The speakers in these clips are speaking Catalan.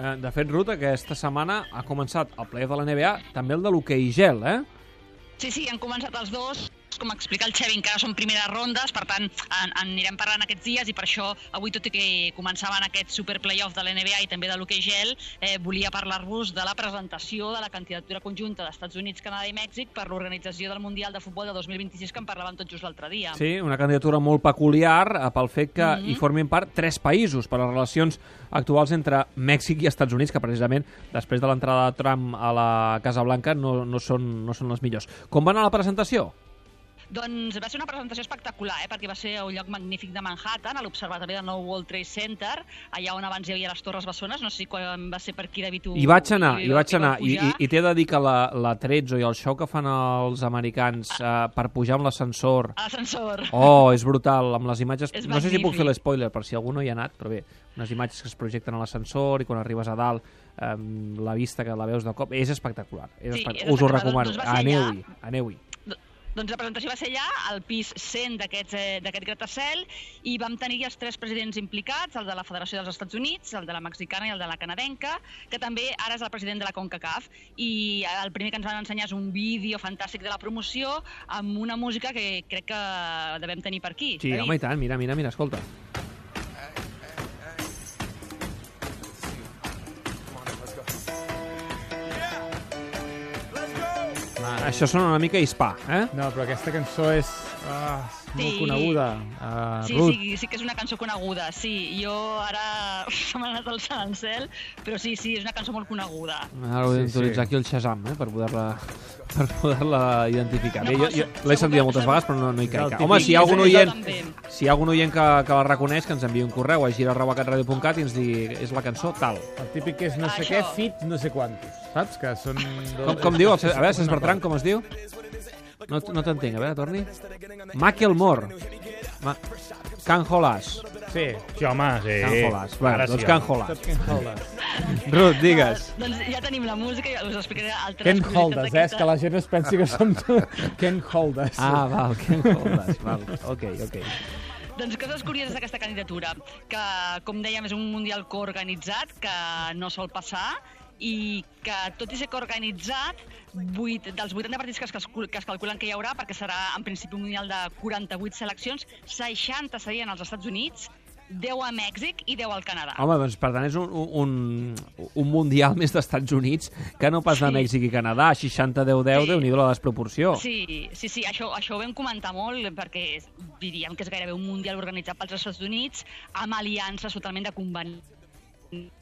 Eh, de fet, Ruth, aquesta setmana ha començat el playoff de la NBA, també el de l'hoquei gel, eh? Sí, sí, han començat els dos com explica el Xevi, encara són primeres rondes, per tant, en, en anirem parlant aquests dies i per això avui, tot i que començaven aquest super playoff de l'NBA i també de l'hoquei gel, eh, volia parlar-vos de la presentació de la candidatura conjunta d'Estats Units, Canadà i Mèxic per l'organització del Mundial de Futbol de 2026 que en parlàvem tot just l'altre dia. Sí, una candidatura molt peculiar eh, pel fet que mm -hmm. hi formin part tres països per les relacions actuals entre Mèxic i Estats Units, que precisament després de l'entrada de Trump a la Casa Blanca no, no, són, no són les millors. Com va anar la presentació? Doncs va ser una presentació espectacular, eh? perquè va ser a un lloc magnífic de Manhattan, a l'Observatori del nou World Trade Center, allà on abans hi havia les Torres Bessones, no sé quan va ser per aquí, David, tu... Hi vaig anar, hi, hi vaig anar, i, i, i t'he de dir que la, la Trezzo i el show que fan els americans ah. uh, per pujar amb l'ascensor... L'ascensor. Oh, és brutal, amb les imatges... És no sé si puc fer l'espoiler, per si algú no hi ha anat, però bé, unes imatges que es projecten a l'ascensor i quan arribes a dalt um, la vista que la veus de cop, és espectacular. És sí, espectacular. Us ho recomano, doncs aneu-hi, aneu-hi. Doncs la presentació va ser allà, al pis 100 d'aquest eh, gratacel, i vam tenir els tres presidents implicats, el de la Federació dels Estats Units, el de la mexicana i el de la canadenca, que també ara és el president de la CONCACAF. I el primer que ens van ensenyar és un vídeo fantàstic de la promoció amb una música que crec que devem tenir per aquí. Sí, home, i tant, mira, mira, mira, escolta. Això sona una mica hispà, eh? No, però aquesta cançó és ah, molt Sí. coneguda. Uh, Sí, Ruth, sí, sí que és una cançó coneguda, sí. Jo ara se m'ha anat sant al cel, però sí, sí, és una cançó molt coneguda. Ara ho he Sí, d'utilitzar sí. aquí el Shazam, eh, per poder-la per poder-la identificar. No, Bé, jo, jo l'he sentit moltes vegades, però no, no hi caic. Home, si hi ha algun Jo oient, si hi ha algun oient que, que la reconeix, que ens enviï un correu a gira.catradio.cat i ens digui és la cançó tal. el típic que és no sé Això. què, fit no sé quantos, saps? Que són... Com, com diu? A veure, Cesc Bertran, com es diu? No, no t'entenc, a veure, torni. Macklemore. Ma Can Holas. Sí, Sí, home, sí. Can Holas. Bueno, Ara doncs sí, Can. Holas. Ruth, digues. Doncs ja tenim la música i us explicaré altres Ken Holdas, eh? És que la gent es pensi que som Ken Holdas. Ah, val, Ken Holas. Val. Ok, ok. Doncs coses curioses d'aquesta candidatura, que, com dèiem, és un mundial coorganitzat, que no sol passar, i que, tot i ser coorganitzat, 8, dels 80 partits que es, que es calculen que hi haurà, perquè serà en principi un mundial de 48 seleccions, 60 serien als Estats Units, 10 a Mèxic i 10 al Canadà. Home, doncs per tant és un, un, un mundial més d'Estats Units que no pas de Sí. Mèxic i Canadà. 60-10-10, Sí. déu-n'hi-do la desproporció. Sí, sí, sí, això, això ho vam comentar molt perquè diríem que és gairebé un mundial organitzat pels Estats Units amb aliances totalment de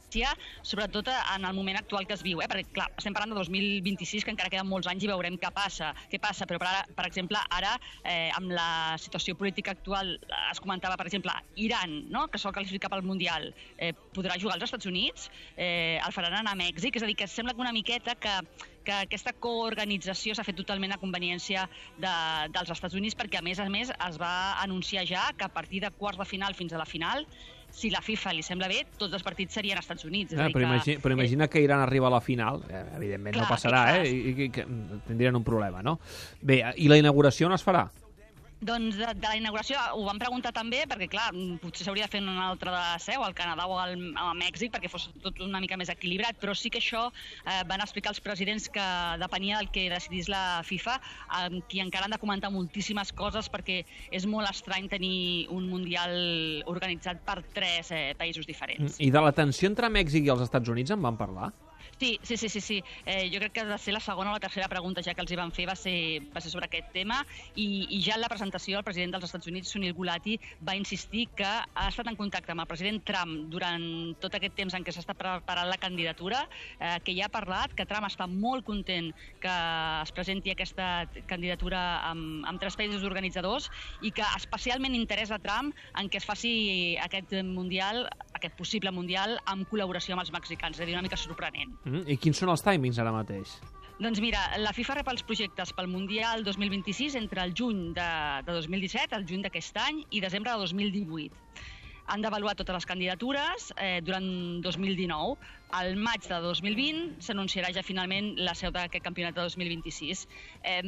conveniència, sobretot en el moment actual que es viu, eh? perquè clar, estem parlant de 2026, que encara queden molts anys i veurem què passa, què passa però per, ara, per exemple, ara, eh, amb la situació política actual, eh, es comentava, per exemple, Iran, no? que sol classificar pel Mundial, eh, podrà jugar als Estats Units, eh, el faran anar a Mèxic, és a dir, que sembla que una miqueta que que aquesta coorganització s'ha fet totalment a conveniència de, dels Estats Units perquè, a més a més, es va anunciar ja que a partir de quarts de final fins a la final, si la FIFA li sembla bé, tots els partits serien als Estats Units. És a Eh, dir però, que, imagina, però imagina que Iran arriba a la final, eh, evidentment no Clar, passarà, què eh? I, i, que tindrien un problema, no? Bé, i la inauguració on es farà? Doncs de, de la inauguració ho vam preguntar també, perquè clar, mm, potser s'hauria de fer una altra de seu, al Canadà o al, a Mèxic, perquè fos tot una mica més equilibrat, però sí que això eh, van explicar els presidents que depenia del que decidís la FIFA, amb qui encara han de comentar moltíssimes coses, perquè és molt estrany tenir un Mundial organitzat per tres eh, països diferents. I de la tensió entre Mèxic i els Estats Units en van parlar? Sí, sí, sí, sí, sí. Eh, jo crec que va ser la segona o la tercera pregunta ja que els hi van fer va ser, va ser sobre aquest tema i, i ja en la presentació el president dels Estats Units, Sunil Gulati, va insistir que ha estat en contacte amb el president Trump durant tot aquest temps en què s'està preparant la candidatura, eh, que ja ha parlat, que Trump està molt content que es presenti aquesta candidatura amb, amb tres països organitzadors i que especialment interessa Trump en què es faci aquest mundial, aquest possible mundial, amb col·laboració amb els mexicans, és a dir, una mica sorprenent. Mm? I quins són els timings ara mateix? Doncs mira, la FIFA rep els projectes pel Mundial 2026 entre el juny de, de 2017, el juny d'aquest any, i desembre de 2018. Han d'avaluar totes les candidatures eh, durant 2019, al maig de 2020 s'anunciarà ja finalment la seu d'aquest campionat de 2026. Eh,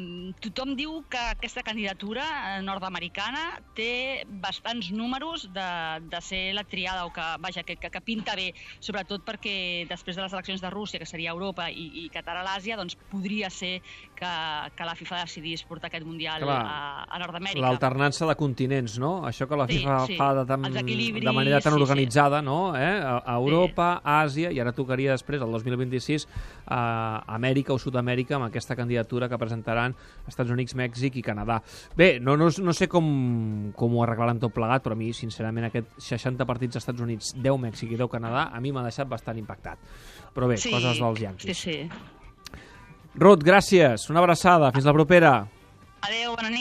tothom diu que aquesta candidatura eh, nord-americana té bastants números de, de ser la triada o que, vaja, que, que, que pinta bé, sobretot perquè després de les eleccions de Rússia, que seria Europa, i, i Qatar a l'Àsia, doncs podria ser que, que la FIFA decidís portar aquest Mundial Clar, a, a Nord-Amèrica. L'alternança de continents, no? Això que la Sí, FIFA sí. fa de, tan, Els equilibris, de manera tan sí, sí. organitzada, no? Eh? A, Europa, Àsia, i ara tocaria després, el 2026, a Amèrica o Sud-amèrica, amb aquesta candidatura que presentaran Estats Units, Mèxic i Canadà. Bé, no, no, no sé com, com ho arreglaran tot plegat, però a mi, sincerament, aquest 60 partits als Estats Units, 10 Mèxic i 10 Canadà, a mi m'ha deixat bastant impactat. Però bé, sí, coses dels Sí, Yankees. sí. Ruth, gràcies, una abraçada, fins la propera. Adéu, bona nit.